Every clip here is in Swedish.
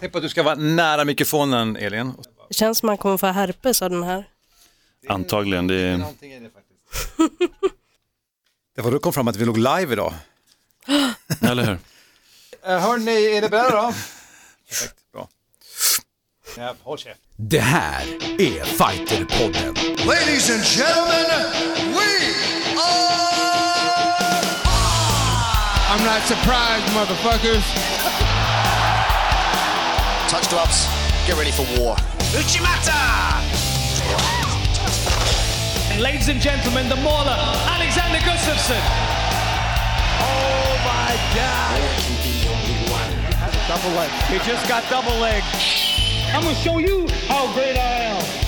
Tänk på att du ska vara nära mikrofonen, Elin. Det känns som man kommer få herpes av den här. Antagligen. Det är... Det var då det kom fram att vi låg live idag. Eller hur? Uh, hörni, är det då? Perfekt, bra. Ja, håll käft. Det här är Fighterpodden. Ladies and gentlemen, we are. I'm not surprised, motherfuckers. Touch gloves. Get ready for war. Uchimata! Ladies and gentlemen, the mauler, Alexander Gustafsson. Oh my God! Double leg. He just got double leg. I'm gonna show you how great I am.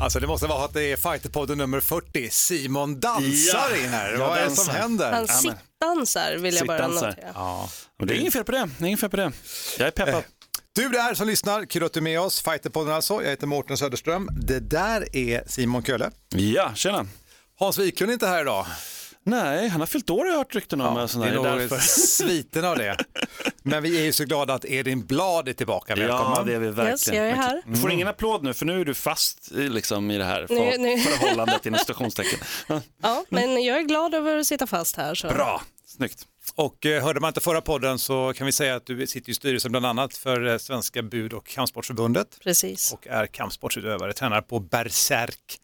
Alltså det måste vara att det är Fighterpodden nummer 40. Simon dansar Ja, in här. Vad är det som händer? Han sittdansar vill jag bara notera. Ja. Och det är inget fel på det. det är inget fel på det. Jag är peppad. Du där som lyssnar, kul att du är med oss. Fighterpodden alltså. Jag heter Mårten Söderström. Det där är Simon Kölle. Ja, tjena. Hans Wiklund är inte här idag. Nej, han har fyllt år har jag hört rykten om. Ja, det är nog därför. sviten av det. Men vi är ju så glada att Edin Blad är tillbaka. Välkommen. Ja, det är vi verkligen. Yes, jag är här. Du får ingen applåd nu för nu är du fast i, liksom, i det här Nu- för, nu- förhållandet inom stationstecken. Ja, men jag är glad över att sitta fast här. Så. Bra, snyggt. Och eh, hörde man inte förra podden så kan vi säga att du sitter i styrelsen bland annat för eh, Svenska bud och kampsportsförbundet Precis. och är kampsportsutövare, tränar på Berserk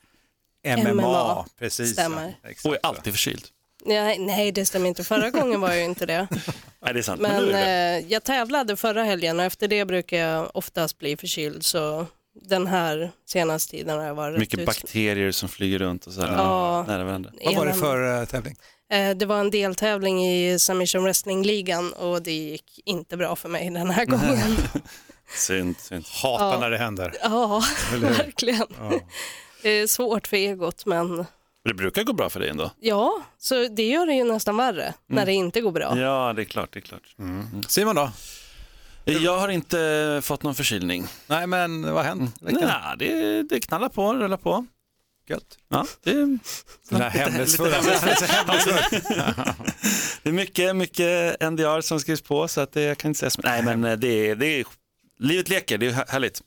MMA. MMA, Precis. stämmer. Exakt. Och är alltid förkyld. Nej, nej, det stämmer inte. Förra gången var jag ju inte det. Nej, det är sant. Men, Men det. eh, jag tävlade förra helgen och efter det brukar jag oftast bli förkyld. Så den här senaste tiden har jag varit Mycket rätt bakterier som flyger runt och så här. Ja. Nära varandra. Vad var det för eh, tävling? Eh, Det var en deltävling i Submission Wrestling-ligan och det gick inte bra för mig den här gången. Synd, synd. Hatar Ja. när det händer. Ja, verkligen. Det är svårt för egot men det brukar gå bra för dig ändå. ja, så det gör det ju nästan värre när det inte går bra. Ja, det är klart. Det är klart. Simon då? Jag har inte fått någon förkylning. Nej men vad har hänt? Nej, det, det knallar på, rullar på. Gött. Ja, det, Den här hemlighetsfulla. det är mycket, mycket NDR som skrivs på så att det jag kan inte säga så Nej, men eh, det är, det är, livet leker, det är här- härligt.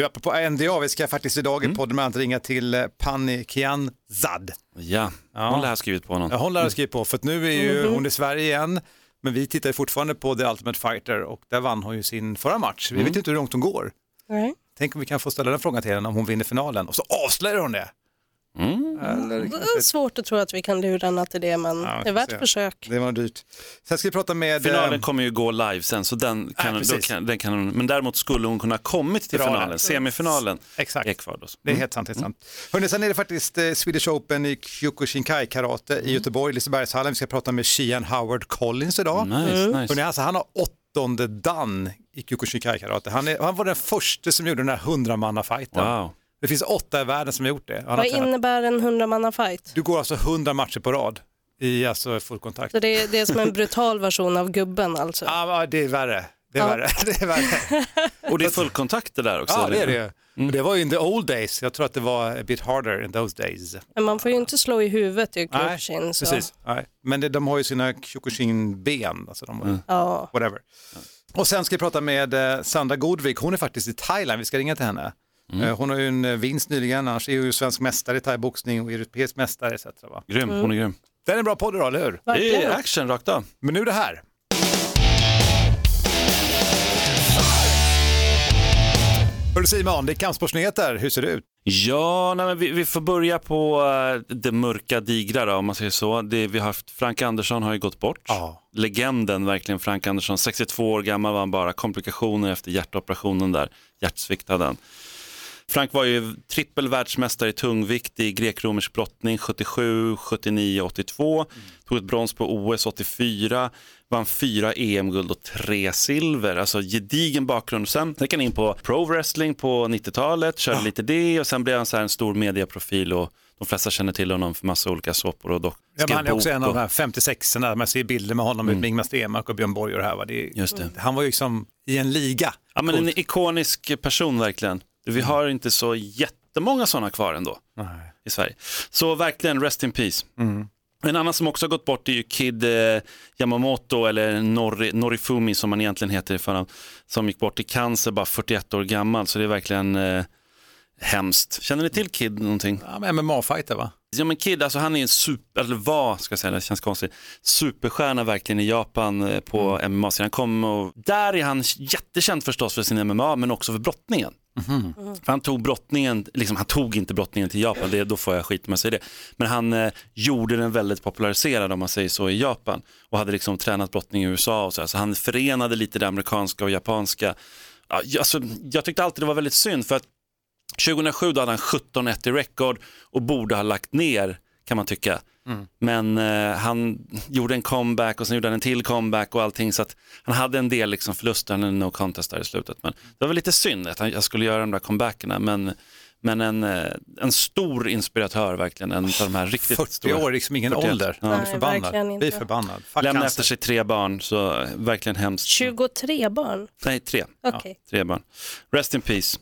Du, apropå NDA, vi ska faktiskt idag i podden med att ringa till eh, Pani Kianzad. Ja, Ja. hon lär ha skrivit på någon. Ja, hon lär ha skrivit på, för att nu är ju hon i Sverige igen. Men vi tittar ju fortfarande på The Ultimate Fighter och där vann hon ju sin förra match. Vi vet inte hur långt hon går. Nej. Tänk om vi kan få ställa den frågan till henne om hon vinner finalen och så avslöjar hon det. Mm. Eller, Det är svårt att tro att vi kan lura henne till det men Ja, det är värt se. försök. Det var dyrt. Sen ska vi prata med... Finalen eh, kommer ju gå live sen, så den kan, Ja, kan, den kan hon, men däremot skulle hon kunna ha kommit till Bra finalen, semifinalen Exakt. är kvar då. Det är helt sant. Helt sant. Hörrni, sen är det faktiskt eh, Swedish Open i Kyokushinkai karate i Göteborg, Lisebergshallen. Vi ska prata med Shian Howard Collins idag. Nice, Hörrni, nice. alltså, han har åttonde dan i Kyokushinkai karate. Han, är, han var den första som gjorde den här hundramannafajten. Wow. Det finns åtta i världen som har gjort det. Han har Vad tränat- innebär en hundramannafight? Du går alltså hundra matcher på rad i alltså full kontakt. Så det är, det är som en brutal version av gubben alltså? Ja, det är värre. Det är Ja. värre. Det är värre. Och det är fullkontakt det där också. Ja, det är det ju. Men Det var ju in the old days. Jag tror att det var a bit harder in those days. Men man får ju inte slå i huvudet i Nej, Kyokushin. Så. Precis. Nej. Men det, de har ju sina Kyokushin-ben. Alltså de, Ja. Whatever. Och sen ska vi prata med eh, Sandra Godvik. Hon är faktiskt i Thailand. Vi ska ringa till henne. Eh, Hon har ju en eh, vinst nyligen. Annars är hon ju svensk mästare i thaiboxning och europeisk mästare etc. Va? Grym, hon är grym. Det är en bra podd idag, eller hur? Det är action rakt av. Men nu det här. Hörru Simon, det är kampsportsnyheter. Hur ser det ut? Ja, nej, men vi, vi får börja på eh, det mörka digra då, om man säger så. Det, vi har haft, Frank Andersson har ju gått bort. Ja. Legenden verkligen, Frank Andersson. 62 år gammal var han bara, komplikationer efter hjärtoperationen där. Hjärtsvikt hade han. Frank var ju trippelvärldsmästare i tungvikt i grek-romersk brottning 77, 79, 82. Tog ett brons på OS 84, vann fyra EM-guld och tre silver. Alltså gedigen bakgrund. Sen gick han in på pro-wrestling på 90-talet, körde lite det och sen blev han så här en stor mediaprofil och de flesta känner till honom för massa olika såpor och dock. Ja, han är också en av de här 56 där man ser bilder med honom mm. med Ingmar Stenmark och Björn Borg och det här. Va? Det det. Han var ju liksom i en liga. Ja, men en ikonisk person verkligen. Vi har inte så jättemånga sådana kvar ändå Nej. i Sverige. Så verkligen rest in peace. En annan som också har gått bort är ju Kid eh, Yamamoto, eller Nori, Norifumi som han egentligen heter i förnamn, som gick bort i cancer, bara 41 år gammal. Så det är verkligen eh, hemskt. Känner ni till Kid någonting? Ja, MMA-fighter va? Ja men Kid, alltså han är en super, eller var, ska jag säga, det känns konstigt, superstjärna verkligen i Japan eh, på Mm. MMA. Han kom och, där är han jättekänd förstås för sin MMA, men också för brottningen. Mm-hmm. För han tog brottningen, liksom, han tog inte brottningen till Japan, det, då får jag skit om jag säger det. Men han eh, gjorde den väldigt populariserad om man säger så i Japan och hade liksom tränat brottning i USA och så, här. så han förenade lite det amerikanska och japanska. Ja, alltså, jag tyckte alltid det var väldigt synd för att 2007 då hade han 17-1 i rekord och borde ha lagt ner kan man tycka. Men eh, han gjorde en comeback och sen gjorde han en till comeback och allting så att han hade en del liksom förluster, han hade no contest där i slutet. Men det var väl lite synd att han, jag skulle göra de där comebackerna men, men en, eh, en stor inspiratör verkligen, en av de här riktigt 40 stora. år, liksom ingen 41. ålder. Ja. Nej, förbannad. Blir förbannad. Fuck cancer. efter sig tre barn, så verkligen hemskt. 23 barn, Nej, tre. okej. Tre barn. Rest in peace.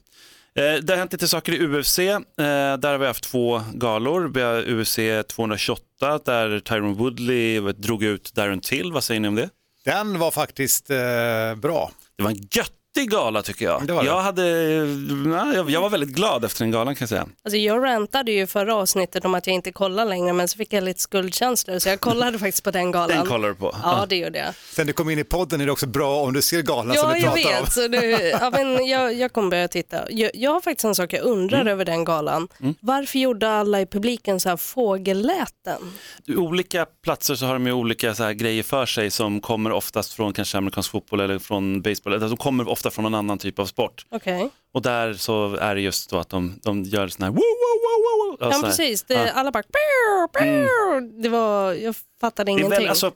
Eh, det har hänt lite saker i UFC. Eh, där har vi haft två galor. Vi har UFC 228 där Tyron Woodley drog ut Darren Till. Vad säger ni om det? Den var faktiskt eh, bra. Det var en göttig gala tycker jag. Det var det. Jag, hade, nej, jag, jag var väldigt glad efter den galan kan jag säga. Alltså jag rantade ju förra avsnittet om att jag inte kollar längre men så fick jag lite skuldkänslor så jag kollade faktiskt på den galan. Den kollar du på. Ja det gjorde jag. Sen du kom in i podden är det också bra om du ser galan som jag pratar om. vet, så nu, ja, men jag, jag kommer börja titta. Jag, jag har faktiskt en sak jag undrar Mm. över den galan. Varför gjorde alla i publiken så här fågelläten? olika platser så har de ju olika så här grejer för sig som kommer oftast från kanske amerikansk fotboll eller från baseball. Alltså, De kommer ofta från en annan typ av sport. Okej. Och där så är det just då att de, de gör sån här woo, woo, woo, woo. Ja precis, det, ja. Mm. alla bara "Pew, pew." Det var, jag fattade Det är, ingenting. väl, alltså,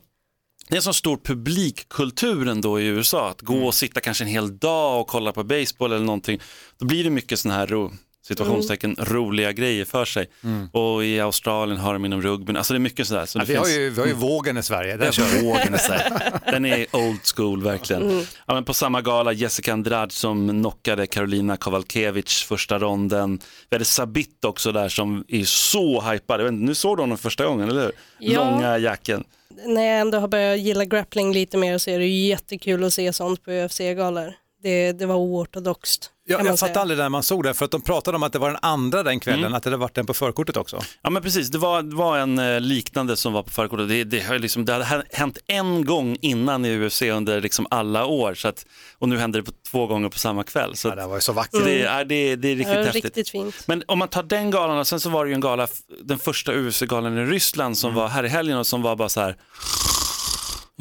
det är en sån stor publikkultur ändå i USA, att gå och sitta kanske en hel dag och kolla på baseball eller någonting. Då blir det mycket såna här ro, situationstecken roliga grejer för sig. Och i Australien har de inom rugbyn, alltså det är mycket sådär. Så Ja, vi, har finns- ju, vi har ju vågen i Sverige. Den kör vågen är så här. den är old school verkligen. Ja, men på samma gala, Jessica Andrade som knockade Karolina Kowalkiewicz första ronden. Vi hade Sabit också där som är så hypad. Jag vet inte, Nu såg du honom första gången, eller hur? Ja. Långa jacken. När jag ändå har börjat gilla grappling lite mer så är det ju jättekul att se sånt på UFC-galor. Det, det var oortodoxt. Jag, jag fattade aldrig när man såg det, för att de pratade om att det var den andra den kvällen, att det hade varit den på förkortet också. Ja men precis, det var, det var en eh, liknande som var på förkortet. Det, det, liksom, det hade hänt en gång innan i UFC under liksom alla år. Så att, och nu händer det på två gånger på samma kväll. Så Ja, det var ju så vackert. det, är, det, det är riktigt Ja, häftigt. riktigt fint. Men om man tar den galan och sen så var det ju en gala, den första UFC-galan i Ryssland som var här i helgen och som var bara så här.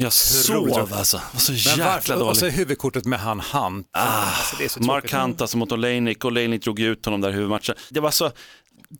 Jag sov alltså. Det var så jäkla varför? Och så dåligt. huvudkortet med han Hunt. alltså, det är så Mark. Hunt alltså mot Oleinik, Oleinik drog ut honom där i huvudmatchen. Det var så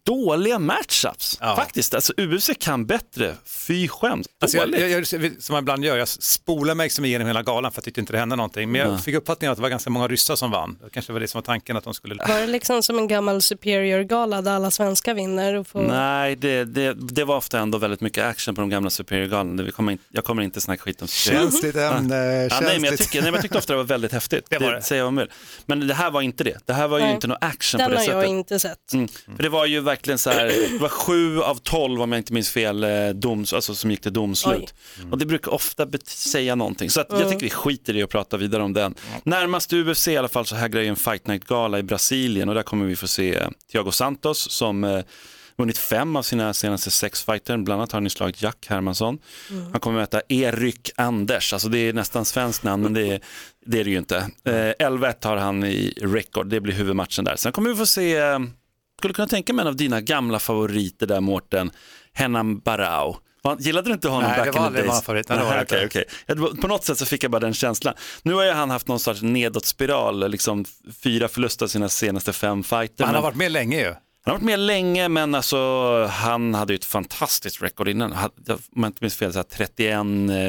dåliga matchups. Ja. Faktiskt, alltså UFC kan bättre. Fy skämt. Alltså jag, jag, jag, som jag ibland gör, jag spolar mig liksom igenom hela galan för att jag tyckte inte det hände någonting. Men jag fick uppfattningen att det var ganska många ryssar som vann. Det kanske var det som var tanken att de skulle... Var det liksom som en gammal superior-gala där alla svenskar vinner? Och får... Nej, det, det, det var ofta ändå väldigt mycket action på de gamla Superior-galan. Vi kommer in- Jag kommer inte snacka skit om Superior. Känsligt ämne, Ja, nej, men jag, känsligt. tycker, nej, men jag tyckte ofta det var väldigt häftigt. Det Det, var det. säger jag. Men det här var inte det. Det här var ju Nej. inte någon action Den på det har jag sättet. inte sett. Mm. För det var ju verkligen så här, det var sju av tolv om jag inte minns fel, eh, doms, alltså som gick till domslut. Och det brukar ofta säga någonting. Så att jag tycker vi skiter i att prata vidare om den. Närmast UFC i alla fall så hägrar ju en Fight Night-gala i Brasilien och där kommer vi få se Thiago Santos som eh, vunnit fem av sina senaste sex fighter. Bland annat har han slagit Jack Hermansson. Han kommer möta Erik Anders, alltså det är nästan svenskt namn men det är det, är det ju inte. Eh, 11-1 har han i record, det blir huvudmatchen där. Sen kommer vi få se eh, skulle kunna tänka mig en av dina gamla favoriter där Mårten, Hennan Barao. Gillade du inte honom Nej, back in the aldrig days? favorit. Nej, det var inte. okej. Ja, det var- På något sätt så fick jag bara den känslan. Nu har ju han haft någon sorts nedåtspiral, liksom fyra förluster av sina senaste fem fighter. Han har men- varit med länge ju. Han har varit med länge men alltså, han hade ju ett fantastiskt record innan. Om jag inte minns fel, så här 31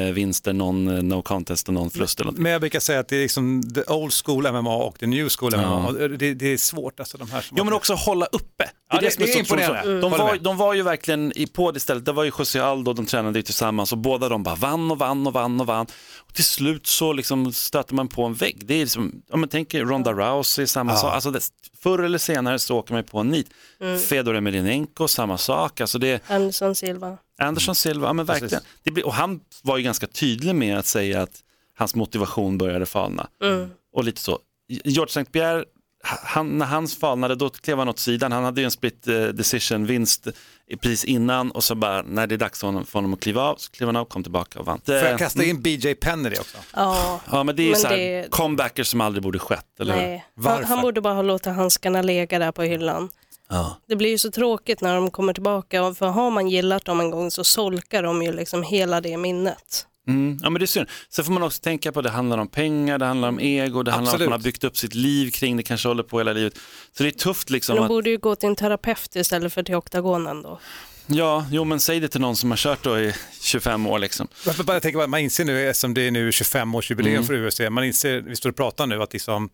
eh, vinster, någon eh, no contest och någon förlust. Eller något. Men jag brukar säga att det är liksom the old school MMA och the new school MMA. Ja. Det, det är svårt alltså de här som... Ja men också hålla uppe. Det är Ja, det, som är det- är imponerande. De, Håller var, de var ju verkligen i, på det stället, det var ju José Aldo, de tränade ju tillsammans och båda de bara vann och vann och vann och vann. Till slut så liksom stöter man på en vägg. Det är som, om man tänker Ronda Rousey, samma sak. Alltså det, förr eller senare så åker man på en nit. Fedor Emelianenko, samma sak. Alltså det, Anderson Silva. Anderson Silva, ja men verkligen. Precis. Det blir, och han var ju ganska tydlig med att säga att hans motivation började falna. Och lite så. George St. Pierre, han, när hans falnade då klev han åt sidan. Han hade ju en split eh, decision vinst i- precis innan och så bara när det är dags för honom, för honom att kliva av så klev han av, kom tillbaka och vann. Får jag kasta in BJ Penn i det också? Ja, ja men det är Men så här, det- comebackers som aldrig borde skett, eller hur? nej. Varför? Han, han borde bara ha låtit handskarna lägga där på hyllan. Ja. Det blir ju så tråkigt när de kommer tillbaka, för har man gillat dem en gång så solkar de ju liksom hela det minnet. Mm, ja men det är synd. Sen får man också tänka på att det handlar om pengar, det handlar om ego, det handlar om att Absolut. man har byggt upp sitt liv kring det, kanske håller på hela livet. Så det är tufft liksom Men de att borde ju gå till en terapeut istället för till oktagonen då. Ja, jo men säg det till någon som har kört då i 25 år liksom. Jag, bara tänker, bara, man inser nu, eftersom det är nu 25-årsjubileum Mm. för UFC, man inser, vi står och pratar nu, att liksom,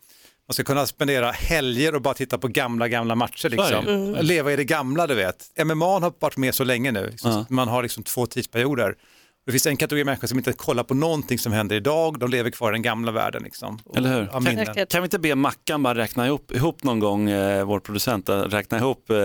man ska kunna spendera helger och bara titta på gamla, gamla matcher. Liksom. Leva i det gamla, du vet. MMA har varit med så länge nu, liksom, Ja. man har liksom två tidsperioder. Det finns en kategori människor som inte kollar på någonting som händer idag, de lever kvar i den gamla världen. Liksom, Eller hur? Säkert. Kan vi inte be Mackan bara räkna ihop, ihop någon gång, eh, vår producent, att räkna ihop eh,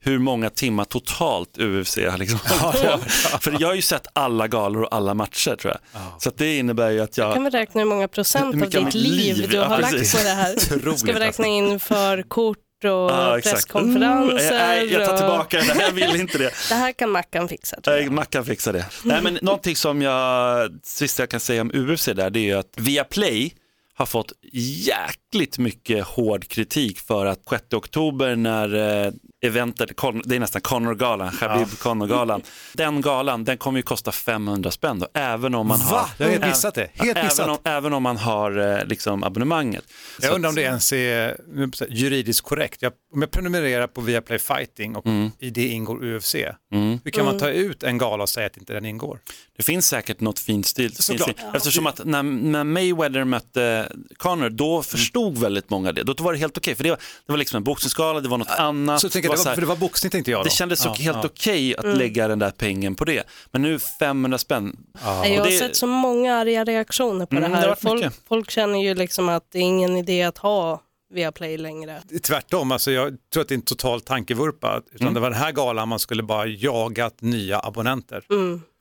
hur många timmar totalt UFC har liksom För jag har ju sett alla galor och alla matcher tror jag. Så att det innebär ju att jag... Kan vi räkna hur många procent Hur av ditt liv, liv? du Ja, har lagt på det här? Otroligt, Ska vi räkna in för kort och exakt. presskonferenser? Uh, nej, jag tar tillbaka det, jag vill inte det. Det här kan Mackan fixa tror jag. Mackan fixar det. Nej, men någonting som jag, sista jag kan säga om UFC där, det är ju att Viaplay har fått jäkligt mycket hård kritik för att 6 oktober när eh, eventet, det är nästan Conor-galan, Khabib Conor-galan, den galan den kommer ju kosta 500 spänn då, även om man Va? har... Jag har helt missat det. Helt även, missat. om, även om man har eh, liksom abonnemanget. Så Jag undrar om det ens är så juridiskt korrekt. Jag, om jag prenumererar på Viaplay Fighting och Mm. i det ingår UFC, hur kan man ta ut en gala och säga att inte den ingår? Det finns säkert något fint stil. Såklart. fint stil. Eftersom att när, när Mayweather mötte Conor, då förstod väldigt många det. Då var det helt okej, för det var, det var liksom en boxningsgala, det var något annat. Så tänker det, jag, var så det var, här- för det var boxning tänkte jag då. det kändes Ja, helt ja. okej att lägga den där pengen på det. Men nu 500 spänn. Nej, Jag har det- sett så många arga reaktioner på Mm, det det här. varit folk, folk känner ju liksom att det är ingen idé att ha Viaplay längre. Tvärtom, alltså jag tror att det är en total tankevurpa. Utan Mm. det var den här galan man skulle bara jagat nya abonnenter.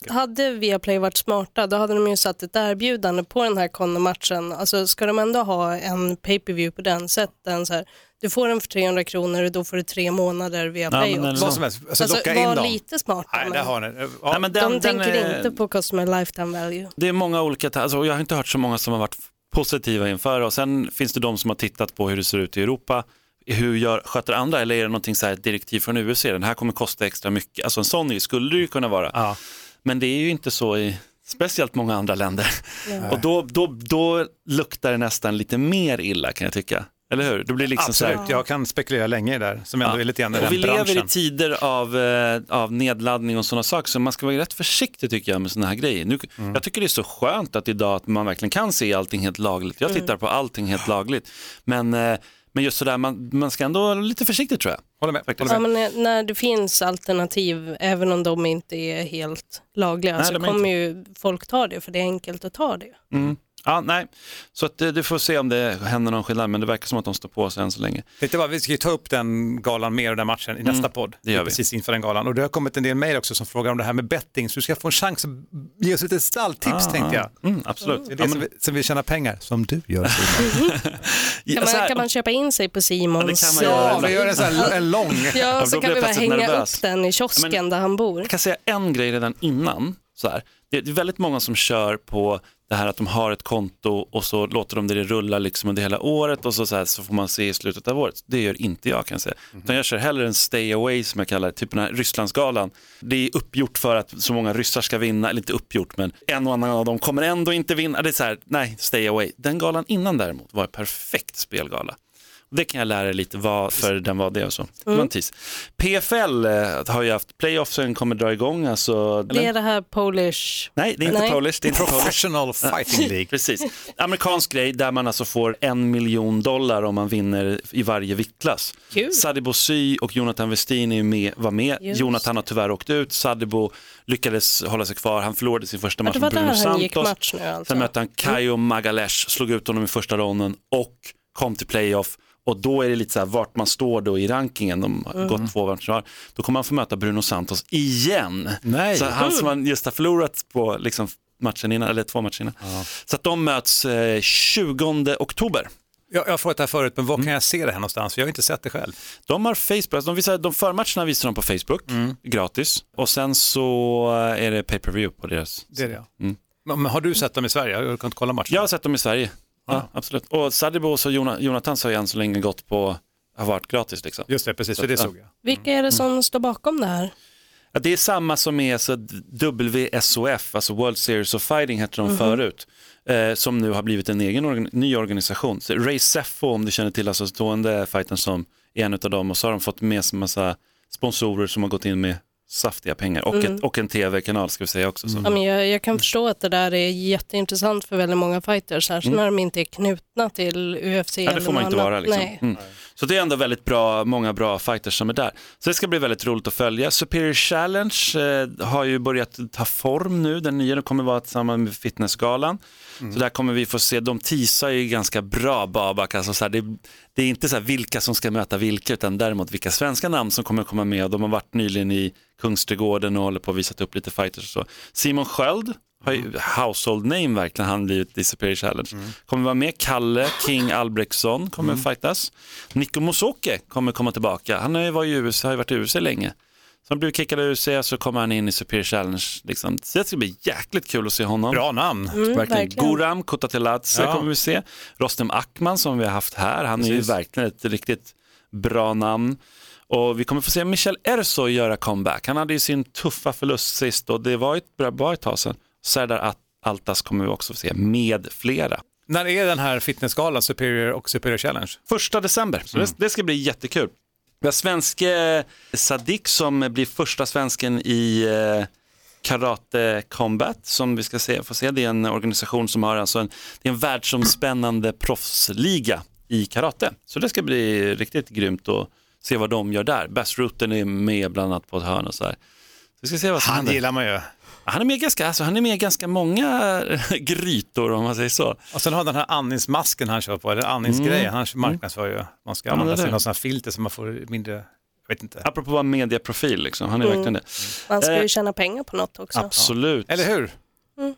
Hade Viaplay varit smarta då hade de ju satt ett erbjudande på den här Conor-matchen. Alltså ska de ändå ha en pay-per-view på den sätten så här, du får den för 300 kronor och då får du tre månader Viaplay Ja, men också. Vad som helst, alltså, Alltså, locka in var dem. lite smarta. Nej, men där har ni. Ja, Nej, men den, de den tänker är- inte på customer lifetime value. Det är många olika, alltså, jag har inte hört så många som har varit positiva inför och sen finns det de som har tittat på hur det ser ut i Europa. Hur gör, sköter andra eller är det någonting så här, ett direktiv från UC? Den här kommer kosta extra mycket. Alltså en sån skulle det ju kunna vara. Ja. Men det är ju inte så i speciellt många andra länder. Och då, då, då luktar det nästan lite mer illa kan jag tycka. Eller hur? Det blir liksom så här, Absolut, jag kan spekulera länge där, som ändå Ja. är lite grann i den vi lever branschen. i tider av, eh, av nedladdning och sådana saker, så man ska vara rätt försiktig tycker jag med sådana här grejer. Nu, Mm. Jag tycker det är så skönt att idag att man verkligen kan se allting helt lagligt. Jag tittar på allting helt lagligt. Men, eh, men just sådär, man, man ska ändå vara lite försiktig tror jag. Håller med. Faktiskt. Ja, men när- när det finns alternativ, även om de inte är helt lagliga, Nej, så kommer ju folk ta det för det är enkelt att ta det. Mm. Ja, nej. Så att, eh, du får se om det händer någon skillnad, men det verkar som att de står på sig än så länge. Tänkte bara, vi ska ju ta upp den galan mer och den matchen i nästa podd. Mm, det gör vi. Precis inför den galan. Och det har kommit en del mejl också som frågar om det här med betting. Så du ska få en chans att ge oss lite stalltips tänkte jag. Mm, absolut. Det är det Ja, som, men, vi, som vill tjäna pengar, som du gör. Simon. Kan ja, så man, kan man köpa in sig på Simons? Ja, det kan man göra. ja, vi gör en, sån här, en lång. Ja, då så kan vi bara hänga nervös. upp den i kiosken Ja, men- där han bor. Jag kan säga en grej redan innan. Så här. Det är väldigt många som kör på det här att de har ett konto och så låter de det rulla liksom under hela året och så, så, här, så får man se i slutet av året. Det gör inte jag kan jag säga. Utan jag kör hellre en stay away som jag kallar det, typ den här Rysslandsgalan. Det är uppgjort för att så många ryssar ska vinna, eller inte uppgjort men en och annan av dem kommer ändå inte vinna. Det är så här, nej, stay away. Den galan innan däremot var en perfekt spelgala. Det kan jag lära er lite varför den var det och så. Mm. PFL eh, har ju haft playoffsen kommer dra igång. Alltså, Det är det här Polish... Nej, det är inte Nej. Polish. Det är inte Polish. Professional Fighting League. Precis. Amerikansk grej där man alltså får en miljon dollar om man vinner i varje viktklass. Sadibou Sy och Jonathan Westin med, var med. Just. Jonathan har tyvärr åkt ut. Sadibou lyckades hålla sig kvar. Han förlorade sin första match mot Bruno Santos. match nu alltså. Sen mötte han Kaio Magalesh, slog ut honom i första ronden och kom till playoff. Och då är det lite så här vart man står då i rankingen. De har gått två matcher. Då kommer man få möta Bruno Santos igen. Nej. Så han som man just har förlorat på liksom matchen innan, eller två matcher innan. Så att de möts eh, 20 oktober. Jag, jag har frågat det här förut, men var kan jag se det här någonstans? För jag har inte sett det själv. De har Facebook, alltså de, visar, de förmatcherna visar de på Facebook, gratis. Och sen så är det pay-per-view på deras. Det är det, ja. Mm. Men har du sett dem i Sverige? Jag kan inte kolla matchen. Jag har sett dem i Sverige, ja, absolut. Och Sadibou och Jona- Jonathan har ju än så länge gått på, har varit gratis liksom. Just det, precis, för det såg jag. Vilka är det som står bakom det här? Ja, det är samma som är så WSOF, alltså World Series of Fighting hette de förut, eh, som nu har blivit en egen organ- ny organisation. Så Ray Seffo, om du känner till, alltså stående fighten som är en av dem och så har de fått med sig en massa sponsorer som har gått in med saftiga pengar och, ett, och en tv-kanal ska vi säga också. Så. Ja, men jag, jag kan förstå att det där är jätteintressant för väldigt många fighters, särskilt när de inte är knutna till UFC. Mm. Ja, det får man inte vara. Liksom. Nej. Mm. Så det är ändå väldigt bra, många bra fighters som är där. Så det ska bli väldigt roligt att följa. Superior Challenge eh, har ju börjat ta form nu. Den nya den kommer vara tillsammans med Fitnessgalan. Så där kommer vi få se, de teasar ju ganska bra Babak. Alltså så här, det, det är inte så vilka som ska möta vilka utan däremot vilka svenska namn som kommer komma med. De har varit nyligen i Kungsträdgården och håller på att visat upp lite fighters och så. Simon Sköld har ju household name verkligen, han blivit i Superior Challenge. Kommer vara med, Kalle King Albrektsson kommer fightas. Nico Musoke kommer komma tillbaka, han har ju varit i USA, har ju varit i USA länge. Han blev kickad i USA så kommer han in i Superior Challenge. Liksom. Så det ska bli jäkligt kul att se honom. Bra namn. Mm, Verkligen. verkligen. Goram Kutateladze Ja. kommer vi se. Rostem Akman som vi har haft här, han är ju Precis. verkligen ett riktigt bra namn. Och vi kommer få se Michel Erso göra comeback. Han hade ju sin tuffa förlust sist och det var ett bra, bra ett tag sedan. Serdar Altas kommer vi också få se med flera. När är den här fitnessgalan, Superior och Superior Challenge? Första december, så det, det ska bli jättekul. Vi har svenske Sadik som blir första svensken i eh, Karate Combat som vi ska se, få se. Det är en organisation som har alltså en, det är en världsomspännande proffsliga i karate. Så det ska bli riktigt grymt att se vad de gör där. Bassrooten är med bland annat på ett hörn och så här. Så vi ska se vad som Han händer. gillar man ju. Han är med ganska, alltså, han är med ganska många grytor om man säger så. Och sen har den här andningsmasken han kör på, eller andningsgrejen, han marknadsför ju. Man ska Mm. Ja, använda sig av någon sån här filter så man får mindre, jag vet inte. Apropå att vara medieprofil, liksom. han är Mm. verkligen det. Man ska Eh, ju tjäna pengar på något också. Absolut. Eller hur?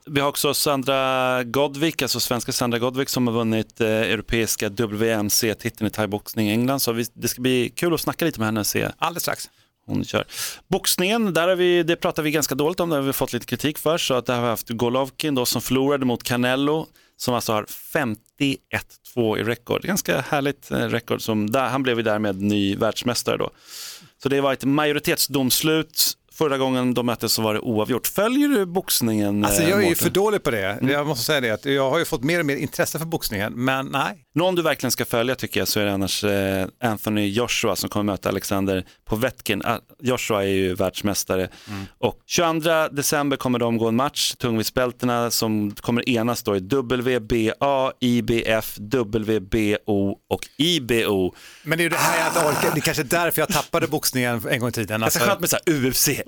Vi har också Sandra Godvik, alltså svenska Sandra Godvik som har vunnit eh, europeiska WMC-titeln i thaiboxning i England. Så vi, det ska bli kul att snacka lite med henne och se Alldeles strax hon kör. Boxningen, där har vi, det pratar vi ganska dåligt om, det har vi fått lite kritik för. Så att där har vi haft Golovkin då, som förlorade mot Canelo, som alltså har 51-2 i rekord. Ganska härligt eh, rekord, som, där, han blev ju därmed ny världsmästare då. Så det var ett majoritetsdomslut. Förra gången de möttes så var det oavgjort. Följer du boxningen? Alltså eh, jag är ju Mårten? för dålig på det. Jag måste säga det, att jag har ju fått mer och mer intresse för boxningen, men nej. Någon du verkligen ska följa tycker jag så är det annars eh, Anthony Joshua som kommer möta Alexander Povetkin. Ah, Joshua är ju världsmästare och 22 december kommer de gå en match, tungviktsbältena som kommer enas då i WBA, IBF, WBO och IBO. Men det är ju det här jag inte orkar, det är kanske därför jag tappade boxningen en gång i tiden. Ganska Alltså, skönt med så här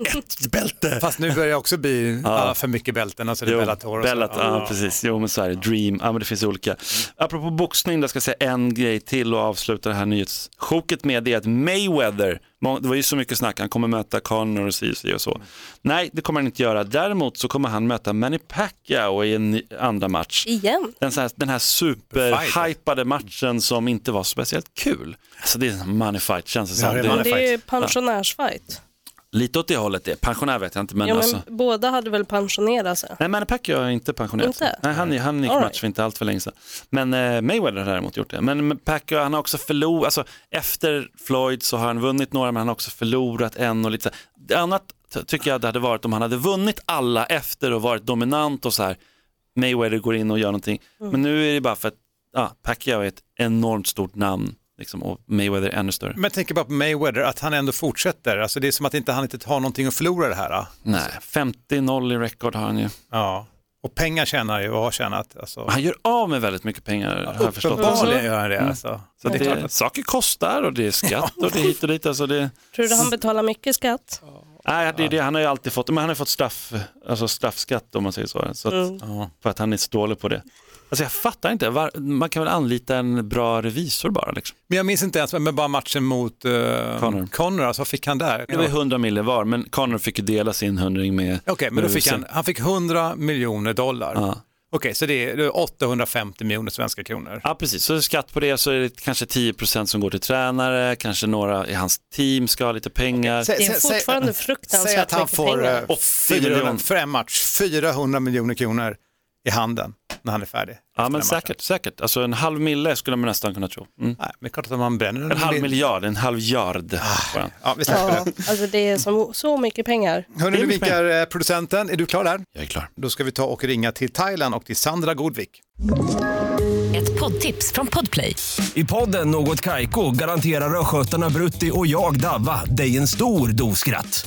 UFC 1-bälte. fast nu börjar jag också bli ja, för mycket bälten, alltså det är Bellator och så. Bellat, ja, precis. Jo, men så är det. Dream, ja, men det finns olika. Apropå boxning, där ska jag säga en grej till och avsluta det här nyhetssjoket med det är att Mayweather, det var ju så mycket snack, han kommer möta Conor och si och si och så. Nej, det kommer han inte göra. Däremot så kommer han möta Manny Pacquiao i en andra match. Igen. Den, så här, den här superhypade matchen som inte var speciellt kul. Alltså det är en money fight känns det Ja, som. det är Det är Det är pensionärsfight. Lite åt det hållet det. Pensionär vet jag inte men Ja, men alltså. båda hade väl pensionerat sig. Nej, Manny Pacquiao är inte pensionerad. Inte? Nej, han, han gick All match right. för inte allt för länge sedan. Men eh, Mayweather har däremot gjort det. Men Pacquiao, han har också förlorat, alltså efter Floyd så har han vunnit några men han har också förlorat en och lite så. Det annat tycker jag det hade varit om han hade vunnit alla efter och varit dominant och så här. Mayweather går in och gör någonting. Mm. Men nu är det bara för att ja, Pacquiao är ett enormt stort namn Liksom, och Mayweather är ännu större. Men jag tänker bara på Mayweather, att han ändå fortsätter. Alltså det är som att inte han inte har någonting att förlora det här. Då. Nej, 50-0 i rekord har han ju. Ja. Och pengar tjänar ju och har tjänat. Alltså. Han gör av med väldigt mycket pengar har jag förstått. Uppenbarligen gör han det. Mm. Alltså. Så det det är saker kostar och det är skatt och det är hit och dit. Alltså det, Tror du han betalar mycket skatt? nej, det är det. Han har ju alltid fått, men han har fått straff, alltså straffskatt om man säger så. så att, Mm. För att han är så dålig på det. Alltså jag fattar inte, var, man kan väl anlita en bra revisor bara. Liksom. men jag minns inte ens, men bara matchen mot uh, Connor. Connor. Alltså, vad fick han där? Det var ju 100 mille var, men Connor fick ju dela sin hundring med Okej, men då fick han, han fick 100 miljoner dollar. Ja. Okej, så det är det är 850 miljoner svenska kronor. Ja, precis. Så skatt på det så är det kanske 10% som går till tränare, kanske några i hans team ska ha lite pengar. Sä- Det är sä- säg- fortfarande fruktansvärt Säg att han mycket får pengar. 80 400, miljoner. för en match 400 miljoner kronor i handen när han är färdig. Ja, men säkert, säkert. Alltså en halv mille skulle man nästan kunna tro. Mm. Nej, men klart att man bränner En halv mil- miljard, en halv yard. han. Ja, vi Ja, det. alltså det är så, så mycket pengar. Hörni, mycket vinkar eh, producenten. Är du klar där? Jag är klar. Då ska vi ta och ringa till Thailand och till Sandra Godvik. Ett poddtips från Podplay. I podden Något Kaiko garanterar östgötarna Brutti och jag, Davva, dig en stor dos skratt.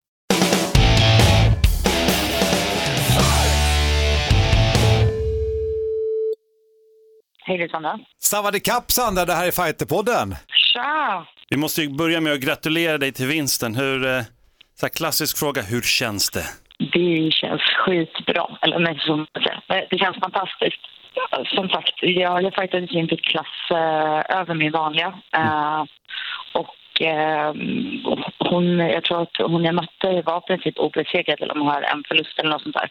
Hej, det är Sandra. Savadikap Sandra, det här är Fighterpodden. Tja! Vi måste ju börja med att gratulera dig till vinsten. Hur, eh, så här klassisk fråga, hur känns det? Det känns skitbra. Eller nej, så. Men Det känns fantastiskt. Som sagt, jag, jag fightades i en viktklass eh, över min vanliga. Eh, och eh, hon, jag tror att hon jag mötte var i princip obesegrad eller om hon har en förlust eller något sånt där.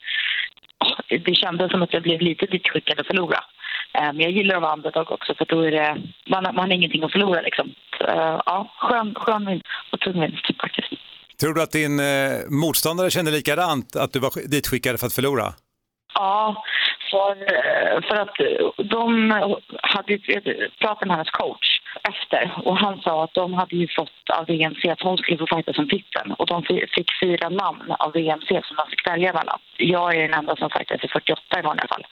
Det kändes som att jag blev lite ditskickad att förlora. Eh, men jag gillar att vara underdog också för då är det, man, man har ingenting att förlora liksom. Eh, ja, skön, skön vinst och tung vinst faktiskt. Tror du att din eh, motståndare kände likadant, att du var sk- ditskickad för att förlora? Ja, för, eh, för att de hade pratat med hennes coach efter och han sa att de hade ju fått av VMC att hon skulle få fighta som titeln och de fick fyra namn av VMC som de fick välja mellan. Jag är den enda som fightades i 48 i vanliga fall.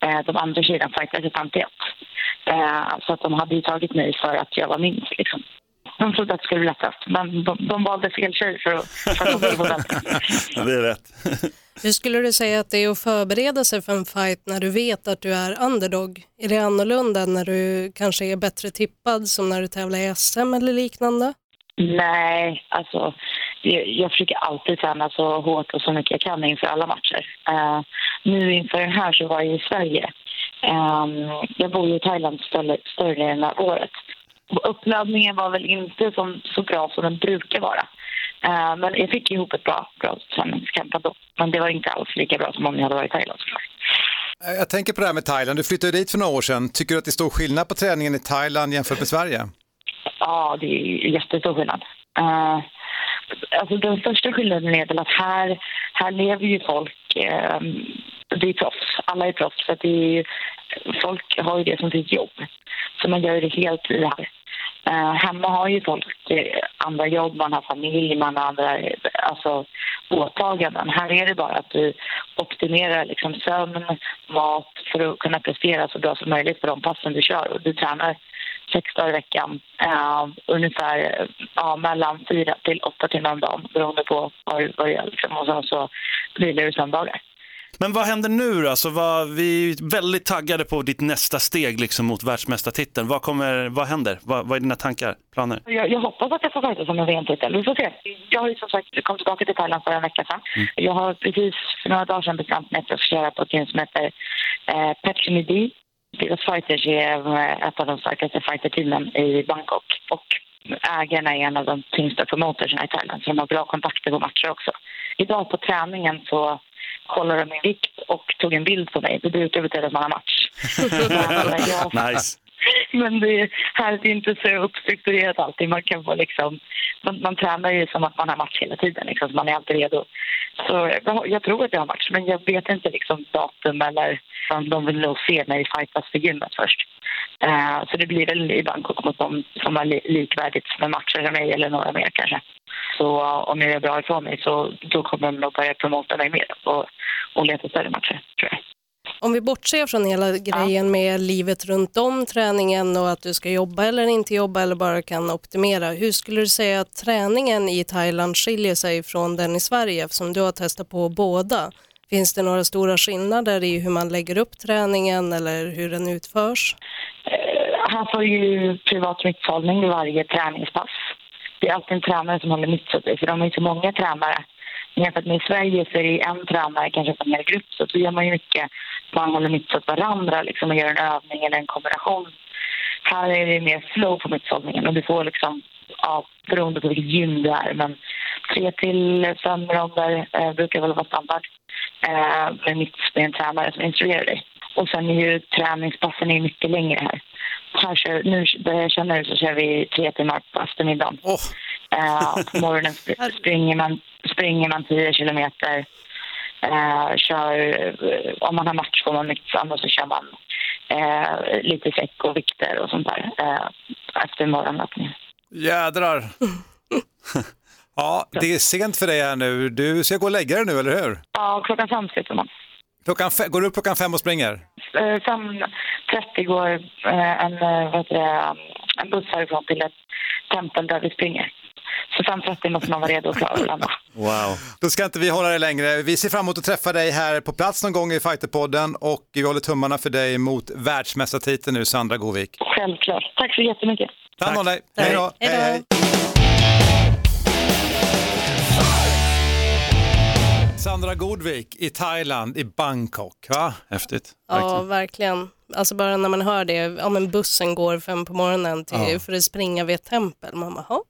Eh, de andra tjejerna fightades i 51. Så att de hade ju tagit mig för att jag var minst liksom. De trodde att det skulle bli lättast, men de, de valde fel tjej för att, för att de. Ja, det är rätt. Hur skulle du säga att det är att förbereda sig för en fight när du vet att du är underdog? Är det annorlunda när du kanske är bättre tippad som när du tävlar i SM eller liknande? Nej, alltså jag, jag försöker alltid träna så hårt och så mycket jag kan inför alla matcher. Eh, nu inför den här så var jag i Sverige. Eh, jag bor ju i Thailand större, större delen av året. Uppladdningen var väl inte som, så bra som den brukar vara. Eh, men jag fick ihop ett bra, bra träningscamp ändå. Men det var inte alls lika bra som om jag hade varit i Thailand. Eh, Jag tänker på det här med Thailand, du flyttade dit för några år sedan. Tycker du att det är stor skillnad på träningen i Thailand jämfört med Sverige? Ja, det är jättestor skillnad. Uh, alltså den största skillnaden är väl att här, här lever ju folk, eh, det är proffs, alla är proffs, så det är, folk har ju det som sitt jobb. Så man gör det helt i här. Eh, hemma har ju folk eh, andra jobb, man har familj, man har andra alltså, åtaganden. Här är det bara att du optimerar liksom, sömn, mat för att kunna prestera så bra som möjligt på de passen du kör. Och du tränar sex dagar i veckan, eh, ungefär eh, ja, mellan fyra till åtta timmar om dagen beroende på vad, vad du gör. Liksom. Och sen så vilar du söndagar. Men vad händer nu då? Alltså, vad, vi är väldigt taggade på ditt nästa steg liksom, mot världsmästartiteln. Vad, kommer, vad händer? Vad, vad är dina tankar, planer? Jag, jag hoppas att jag får fighta som en VM-titel. Vi får se. Jag har ju som sagt kommit tillbaka till Thailand för en vecka sedan. Jag har precis för några dagar sedan bestämt mig att jag ska köra på ett team som heter eh, Petrimidi. Deras fighters är eh, ett av de starkaste fighterteamen i Bangkok. Och ägarna är en av de tyngsta promotersna i Thailand, så de har bra kontakter på matcher också. Idag på träningen så kollade de min vikt och tog en bild på mig. Det brukar betyda att man har match. Men jag- Nice. men det, här är det inte så uppstrukturerat alltid. Man kan få liksom, man, man tränar ju som att man har match hela tiden, liksom, man är alltid redo. Så jag, jag tror att jag har match, men jag vet inte liksom datum eller om de vill nog se mig fightas för gymmet först. Eh, så det blir väl i Bangkok mot dem som har li likvärdigt med matcher för mig eller några mer kanske. Så uh, om jag gör bra ifrån mig så då kommer de nog börja promota mig mer och, och leta större matcher, tror jag. Om vi bortser från hela grejen med livet runt om träningen och att du ska jobba eller inte jobba eller bara kan optimera. Hur skulle du säga att träningen i Thailand skiljer sig från den i Sverige eftersom du har testat på båda? Finns det några stora skillnader i hur man lägger upp träningen eller hur den utförs? Eh, han får ju privat mitthållning vid varje träningspass. Det är alltid en tränare som håller mittsuttet, för de är så många tränare. Jämfört med i Sverige så är det en tränare kanske på en hel grupp, så då gör man ju mycket, man håller mittsut varandra liksom, och gör en övning eller en kombination. Här är det mer flow på mitthållningen och du får liksom, ja, beroende på vilket gym du är, men tre till fem ronder eh, brukar väl vara standard eh, med mittbentränare som instruerar dig. Och sen är ju träningspassen är mycket längre här. här kör, nu där jag känner så kör vi tre timmar på eftermiddagen. Oh. Eh, på morgonen sp springer, man, springer man 10 kilometer. Eh, kör, om man har match får man mittsam och så kör man eh, lite säck och vikter och sånt där eh, efter morgonlöpningen. Jädrar. ja, det är sent för dig här nu. Du ska gå och lägga dig nu, eller hur? Ja, klockan fem slutar man. Klockan fe- går du upp klockan fem och springer? Eh, 5.30 går eh, en, eh, vad heter det, en buss härifrån till ett tempel där vi springer. Så 5.30 måste man vara redo och klar att lämna. Wow. Då ska inte vi hålla dig längre. Vi ser fram emot att träffa dig här på plats någon gång i Fighterpodden och vi håller tummarna för dig mot världsmästartiteln nu, Sandra Govik. Självklart. Tack så jättemycket. Ta hand om dig. Hej då. Hej då. Sandra Godvik i Thailand, i Bangkok. Va? Häftigt. Ja, verkligen. Alltså bara när man hör det, ja men bussen går fem på morgonen till, för att springa vid ett tempel. Man bara, "Jaha,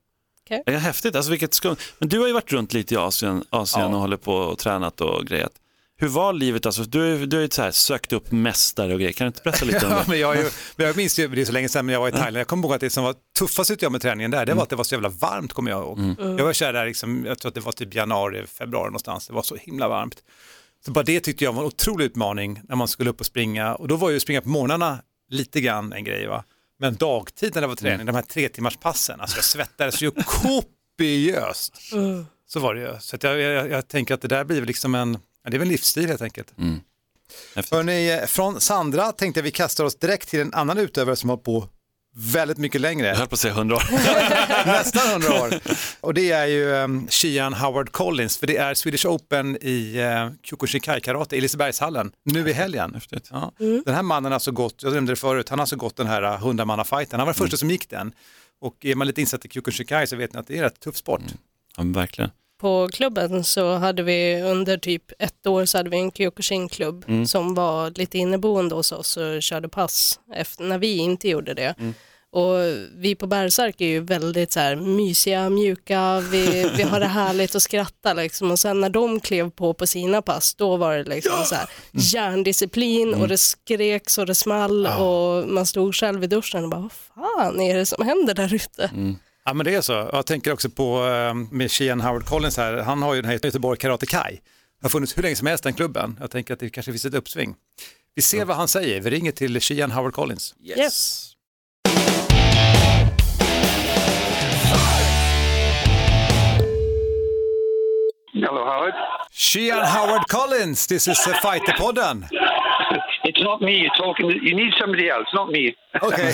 okej. Ja, häftigt, alltså vilket skumt. Men du har ju varit runt lite i Asien, Asien och hållit på och tränat och grejat. Hur var livet? Alltså, du, du har ju så här, sökt upp mästare och grejer. Kan du inte berätta lite om Ja, det? men jag, ju, jag minns ju, det är så länge sedan men jag var i Thailand, jag kommer ihåg att det som var tuffast jag med träningen där, det var att det var så jävla varmt kommer jag ihåg. Jag var kär där, liksom, jag tror att det var typ januari, februari någonstans, det var så himla varmt. Så bara det tyckte jag var en otrolig utmaning när man skulle upp och springa och då var ju springa på morgnarna lite grann en grej va. Men dagtid när det var träning, de här tre timmars passen, alltså jag svettades ju kopiöst. Så var det ju. Så jag, jag, jag tänker att det där blir liksom en, ja, det är väl en livsstil helt enkelt. Häftigt. Hörrni, från Sandra tänkte jag vi kastar oss direkt till en annan utövare som har på väldigt mycket längre, Jag höll på att säga hundra år. nästan 100 år. Och det är ju um, Howard Collins, för det är Swedish Open i uh, Kyokushinkai Karate i Lisebergshallen nu i helgen. Ja. Den här mannen har alltså gått, jag nämnde det förut, han har alltså gått den här uh, hundramannafajten. Han var den första som gick den. Och är man lite insatt i Kyokushinkai så vet ni att det är en rätt tuff sport. Ja, men verkligen. På klubben så hade vi under typ ett år så hade vi en Kyokushin-klubb som var lite inneboende hos oss och körde pass efter, när vi inte gjorde det. Och vi på Bergsark är ju väldigt så här mysiga, mjuka, vi, vi har det härligt och skratta liksom. Och sen när de klev på på sina pass, då var det liksom så här järndisciplin och det skreks och det small och man stod själv i duschen och bara, vad fan är det som händer där ute? Ja men det är så. Jag tänker också på eh, med Shian Howard Collins här, han har ju den här Göteborg Karate Kai. Har funnits hur länge som helst den klubben. Jag tänker att det kanske finns ett uppsving. Vi ser vad han säger, vi ringer till Shian Howard Collins. Yes. Hello, Howard. Shian Howard Collins, this is Fighterpodden. It's not me you're talking. You need somebody else, not me. Okay.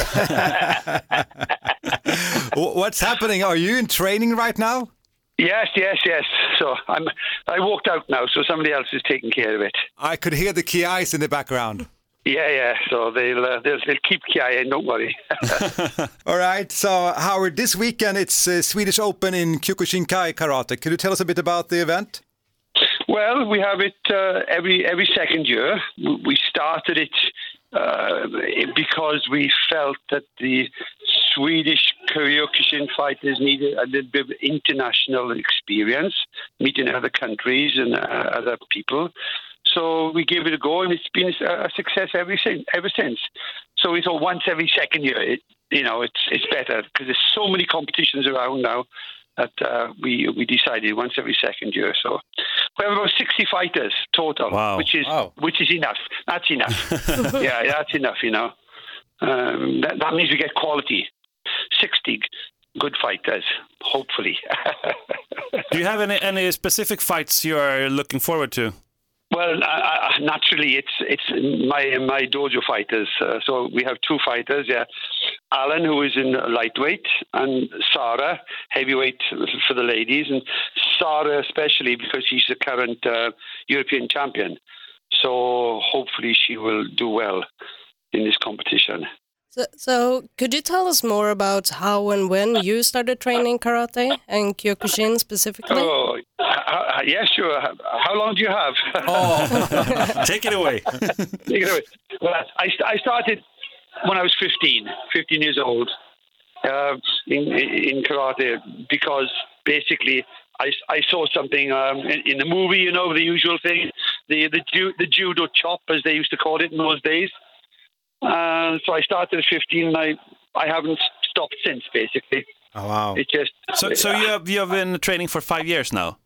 What's happening? Are you in training right now? Yes, yes, yes. So I'm. I walked out now, so somebody else is taking care of it. I could hear the key eyes in the background. Yeah, yeah. So they'll uh, they'll, they'll keep Kia in. Don't worry. All right, so Howard, this weekend it's uh, Swedish Open in Kyokushinkai Karate. Could you tell us a bit about the event? Well, we have it uh, every every second year. We started it uh, because we felt that the Swedish Kyokushin fighters needed a little bit of international experience, meeting other countries and uh, other people. So we gave it a go, and it's been a success ever since. Ever since. So we thought once every second year, it, you know, it's it's better because there's so many competitions around now. That uh, we we decided once every second year. So we have about 60 fighters total, Wow. which is Wow. which is enough. That's enough. yeah, that's enough. You know, um, that, that means we get quality. 60 good fighters, hopefully. Do you have any, any specific fights you are looking forward to? Well, uh, uh, naturally, it's it's my my dojo fighters. Uh, so we have two fighters. Yeah, Alan, who is in lightweight, and Sarah, heavyweight for the ladies, and Sarah especially because she's the current uh, European champion. So hopefully she will do well in this competition. So, so could you tell us more about how and when you started training karate and Kyokushin specifically? Oh, uh, uh, yeah, sure. How long do you have? Oh, take it away. Take it away. Well, I, I started when I was 15, 15 years old, uh, in, in karate because basically I, I saw something um, in, in the movie, you know, the usual thing, the the, ju- the judo chop, as they used to call it in those days. Uh, so I started at 15, and I I haven't stopped since. Basically, Oh, wow. it just So, so you have you have been training for five years now.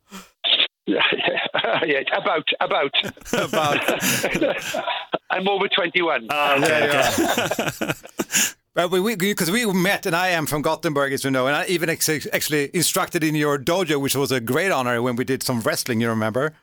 yeah, yeah, about about About. I'm over 21. But we because we, met and I am from Gothenburg, as you know, and I even ex- actually instructed in your dojo, which was a great honor when we did some wrestling. You remember?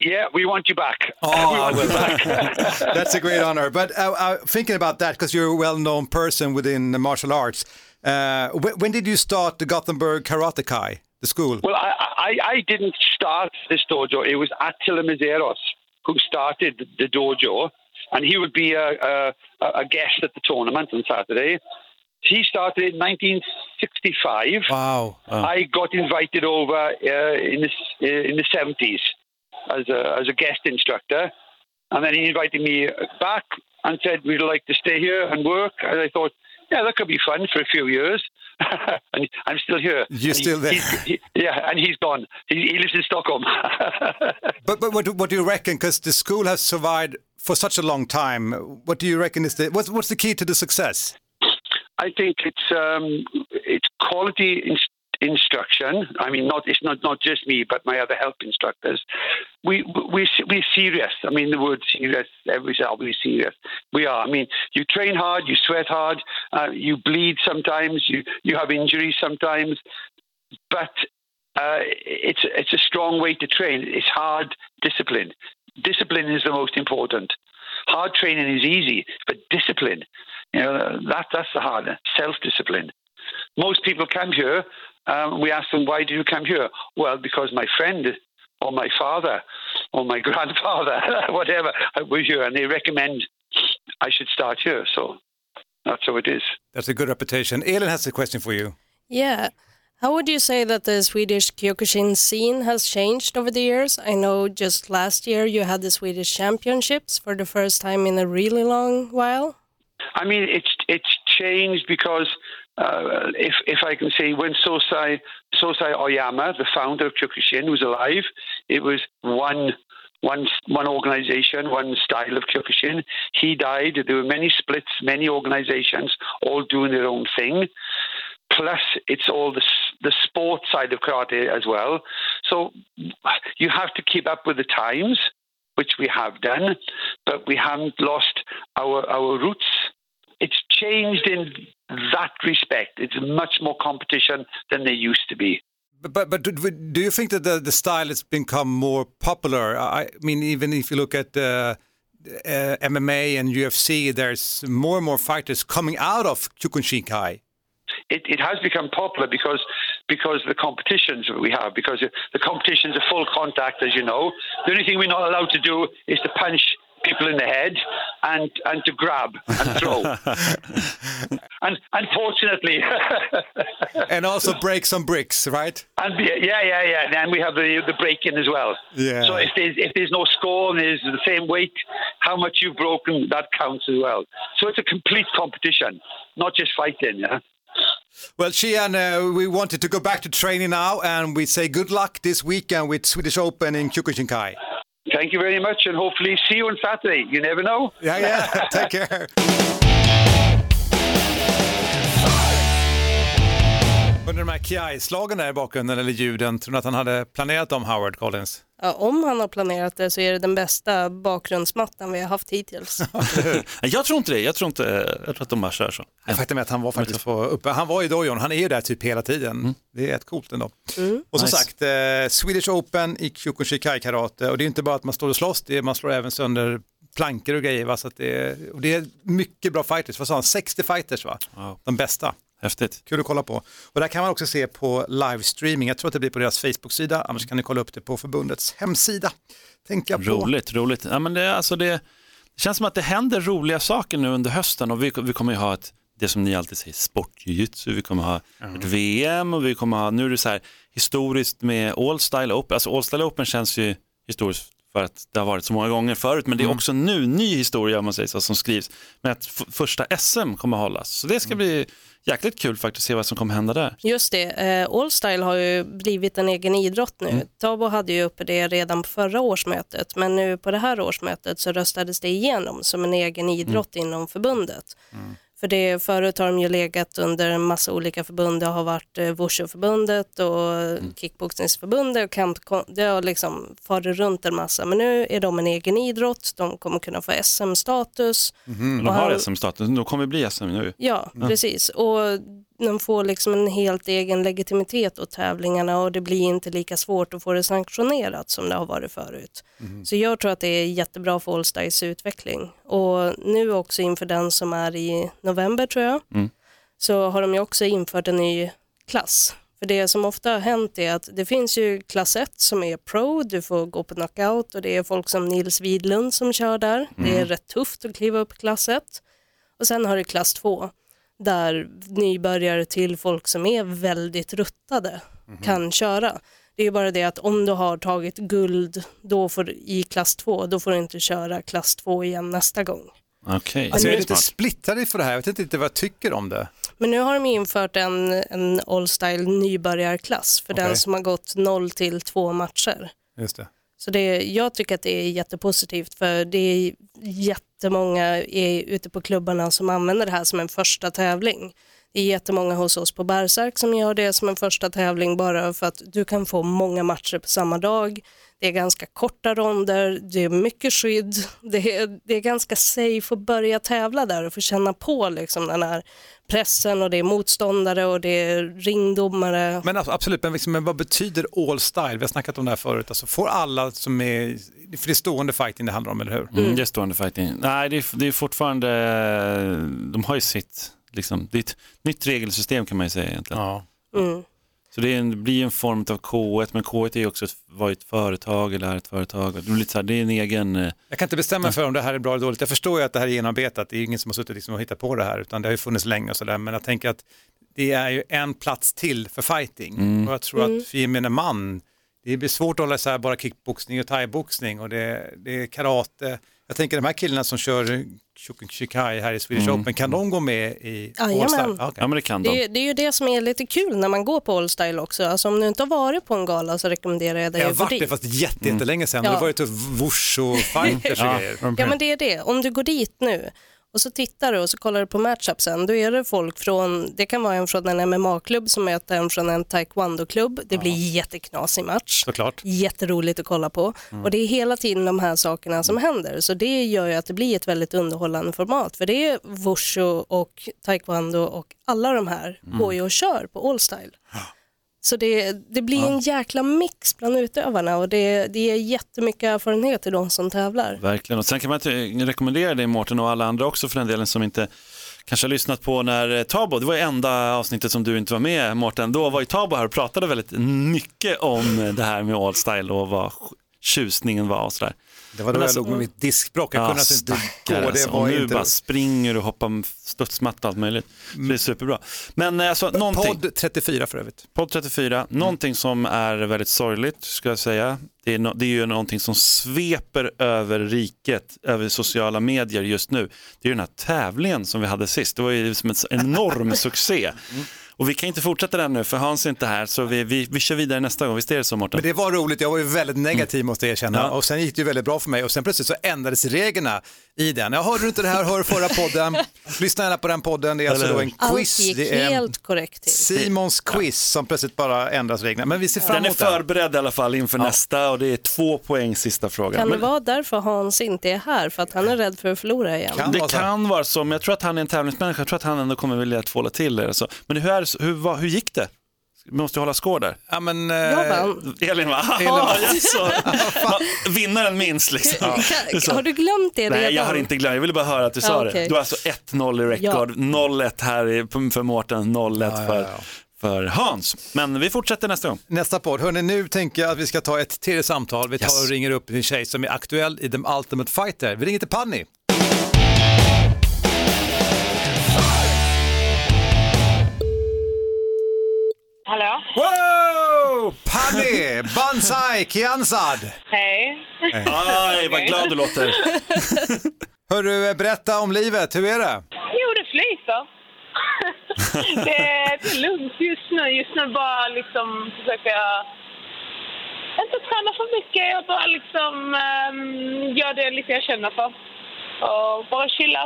yeah, we want you back. Oh, we I want you back. That's a great honor. But uh, uh, thinking about that, because you're a well-known person within the martial arts, uh, when, when did you start the Gothenburg Karate Kai, the school? Well, I, I, I didn't start this dojo. It was Attila Mizeros who started the dojo, and he would be a, a, a guest at the tournament on Saturday. He started in 1965. Wow. I got invited over uh, in the uh, in the 70s as a as a guest instructor, and then he invited me back and said we'd like to stay here and work. And I thought, yeah, that could be fun for a few years. and I'm still here. You're still there. he- yeah, and he's gone. He, he lives in Stockholm. But, but what, do- what do you reckon? Because the school has survived for such a long time. What do you reckon is the what's, what's the key to the success? I think it's um, it's quality in, instruction. I mean, not it's not not just me, but my other help instructors. We we we're serious. I mean, the word serious. Every always serious. We are. I mean, you train hard, you sweat hard, uh, you bleed sometimes, you you have injuries sometimes, but uh, it's it's a strong way to train. It's hard discipline. Discipline is the most important. Hard training is easy, but discipline, you know, that that's the hard self discipline. Most people come here. Um, we asked them, "Why do you come here?" Well, because my friend or my father or my grandfather, whatever, was here, and they recommend I should start here. So that's how it is. That's a good reputation. Elin has a question for you. Yeah. How would you say that the Swedish Kyokushin scene has changed over the years? I know just last year you had the Swedish Championships for the first time in a really long while. I mean, it's it's changed because uh, if if I can say, when Sosai Sosai Oyama, the founder of Kyokushin, was alive, it was one. One, one organization, one style of Kyokushin. He died. There were many splits, many organizations, all doing their own thing. Plus, it's all the the sport side of karate as well. So you have to keep up with the times, which we have done, but we haven't lost our our roots it's changed in that respect. It's much more competition than there used to be. But, but, but do do you think that the, the style has become more popular? I mean, even if you look at uh, uh, MMA and UFC, there's more and more fighters coming out of Kyokushinkai. It, it has become popular because because the competitions we have because the competitions are full contact, as you know. The only thing we're not allowed to do is to punch people in the head and and to grab and throw. and unfortunately, and also break some bricks, right? And yeah, yeah, yeah, yeah. And then we have the the break in as well. Yeah. So if there's if there's no score and there's the same weight, how much you've broken that counts as well. So it's a complete competition, not just fighting. Yeah. Well, Shian, uh, we wanted to go back to training now, and we say good luck this weekend with Swedish Open in Kyokushinkai. Thank you very much, and hopefully see you on Saturday. You never know. Yeah, yeah. Take care. Under de här KI-slagen där i bakgrunden eller ljuden, tror ni att han hade planerat om Howard Collins? Ja, om han har planerat det så är det den bästa bakgrundsmattan vi har haft hittills. Jag tror inte det, jag tror, inte, jag tror att de bara kör så. Ja. Faktum är att han var faktiskt på uppe. Han var i dojon, han är ju där typ hela tiden. Det är ett coolt ändå. Mm. Och som Nice. sagt, eh, Swedish Open i Kyokushikai karate och det är inte bara att man står och slåss, det är, man slår även sönder plankor och grejer. Va? Så att det, är, och det är mycket bra fighters, vad sa han, 60 fighters va? Wow. De bästa. Häftigt. Kul att kolla på. Och där kan man också se på livestreaming, jag tror att det blir på deras Facebook-sida, annars kan ni kolla upp det på förbundets hemsida. Tänker jag på. Roligt, roligt. Ja, men det, alltså det, det känns som att det händer roliga saker nu under hösten och vi, vi kommer ju ha ett, det som ni alltid säger, sportjujutsu, vi kommer ha ett VM och vi kommer ha, nu är det så här historiskt med All Style Open, alltså All Style Open känns ju historiskt för att det har varit så många gånger förut, men det är också nu ny historia om man säger så, som skrivs med att första SM kommer hållas. Så det ska bli jäkligt kul faktiskt att se vad som kommer hända där. Just det, eh, Allstyle har ju blivit en egen idrott nu. Mm. Tabo hade ju uppe det redan på förra årsmötet, men nu på det här årsmötet så röstades det igenom som en egen idrott inom förbundet. För det, förut har de ju legat under en massa olika förbund. Det har varit eh, Wushu-förbundet och Kickboxningsförbundet och kamp, det har liksom farit runt en massa. Men nu är de en egen idrott, de kommer kunna få SM-status. De Och har han- SM-status, de kommer bli SM nu. Ja, precis. Och de får liksom en helt egen legitimitet åt tävlingarna och det blir inte lika svårt att få det sanktionerat som det har varit förut. Så jag tror att det är jättebra för Allstars utveckling. Och nu också inför den som är i november tror jag, så har de ju också infört en ny klass. För det som ofta har hänt är att det finns ju klass 1 som är pro, du får gå på knockout och det är folk som Nils Widlund som kör där. Det är rätt tufft att kliva upp klass 1. Och sen har du klass 2 där nybörjare till folk som är väldigt ruttade kan köra. Det är bara det att om du har tagit guld då får, i klass 2, då får du inte köra klass 2 igen nästa gång. Okej, Alltså jag är lite splittrad för det här, jag vet inte vad jag tycker om det. Men nu har de infört en, en all-style nybörjarklass för den Okej. som har gått 0 till 2 matcher. Just det. Så det, jag tycker att det är jättepositivt för det är jättemånga är ute på klubbarna som använder det här som en första tävling. Det är jättemånga hos oss på Bergsark som gör det som en första tävling bara för att du kan få många matcher på samma dag. Det är ganska korta ronder, det är mycket skydd, det är, det är ganska safe att börja tävla där och få känna på liksom den här pressen och det är motståndare och det är ringdomare. Men abs- absolut, men, liksom, men vad betyder all style? Vi har snackat om det här förut. Alltså, får alla som är, för det är stående fighting det handlar om, eller hur? Mm, det är stående fighting. Nej, det är, det är fortfarande, de har ju sitt, liksom, det är ett nytt regelsystem kan man ju säga egentligen. Ja. Mm. Så det, är en, det blir en form av K1, men K1 är ju också ett, var ett företag eller är ett företag. Det är, lite så här, det är en egen, eh, Jag kan inte bestämma för om det här är bra eller dåligt. Jag förstår ju att det här är genomarbetat. Det är ingen som har suttit liksom och hittat på det här, utan det har ju funnits länge och sådär. Men jag tänker att det är ju en plats till för fighting. Och jag tror att för gemene man, det blir svårt att hålla isär bara kickboxning och thaiboxning och det, det är karate. Jag tänker de här killarna som kör Shikai här i Swedish Open, kan de gå med i Jajamän. All-Star? Ja, men det kan Det, de. är- det är ju det som är lite kul när man går på All Style också. Alltså om du inte har varit på en gala så rekommenderar jag dig Jag har att gå varit det dit. fast jätte, jättelänge sedan. Ja. Det var ju typ wushu och fighters och Ja. grejer. Ja men det är det. Om du går dit nu och så tittar du och så kollar du på matchupsen, då är det folk från, det kan vara en från en MMA-klubb som möter en från en taekwondo-klubb. Det blir jätteknasig match. Såklart. Jätteroligt att kolla på. Och det är hela tiden de här sakerna som händer. Så det gör ju att det blir ett väldigt underhållande format. För det är wushu och taekwondo och alla de här går ju och kör på all style. Så det, det blir en jäkla mix bland utövarna och det, det ger jättemycket erfarenhet till de som tävlar. Verkligen. Och sen kan man rekommendera dig Mårten och alla andra också för den delen som inte kanske har lyssnat på när eh, Tabo, det var ju enda avsnittet som du inte var med Mårten, då var ju Tabo här och pratade väldigt mycket om eh, det här med all style och vad tjusningen var och sådär. Det var då Men jag alltså- låg med mitt diskbrock. Jag Ja, kunde alltså inte gå. alltså. Det och nu inte... bara springer och hoppar studsmatta och allt möjligt. Det är superbra. Men eh, alltså, någonting... Podd 34 för övrigt. Podd 34, någonting som är väldigt sorgligt ska jag säga. Det är, no, det är ju någonting som sveper över riket, över sociala medier just nu. Det är ju den här tävlingen som vi hade sist. Det var ju som en enorm succé. Och vi kan inte fortsätta den nu för Hans är inte här så vi, vi, vi kör vidare nästa gång. Visst är det så Mårten? Men det var roligt, jag var ju väldigt negativ måste jag erkänna. Ja. Och sen gick det ju väldigt bra för mig och sen plötsligt så ändrades reglerna i den. Jag hörde du inte det här, hör förra podden. Lyssna gärna på den podden, det är alltså då en Allt quiz. gick Det är helt korrekt till. Simons quiz som plötsligt bara ändras reglerna. Men vi ser fram Den är emot den. förberedd i alla fall inför nästa och det är två poäng sista frågan. Kan det Men vara därför Hans inte är här? För att han är rädd för att förlora igen? Kan det kan vara så, men jag tror att han är en tävlingsmänniska. Jag tror att han ändå kommer vilja tvåla till det. Men hur, är, hur, hur gick det? Vi måste hålla skår där. Ja, men, eh, Jag vann. Elin va? Elin Ja, vann. jaså. Va- Vinnaren minst liksom. Ja. så. Har du glömt det redan? Nej, jag har inte glömt. Jag ville bara höra att du sa Ja, det. Du har alltså 1-0 i rekord, 0-1 här i- för Mårten, 0-1 för, för Hans. Men vi fortsätter nästa gång. Nästa podd. Hörrni, nu tänker jag att vi ska ta ett tredje samtal. Vi tar Yes. och ringer upp en tjej som är aktuell i The Ultimate Fighter. Vi ringer till Panny. Hallå? Wow! Panny! Banzai! Kiansad! Hej. Aj, vad glad du låter. Hörru, berätta om livet. Hur är det? Jo, det flyter. det, är, det är lugnt just nu. Just nu bara liksom försöka inte träna för mycket. Jag bara liksom um, gör det lite jag känner för. Och bara chilla.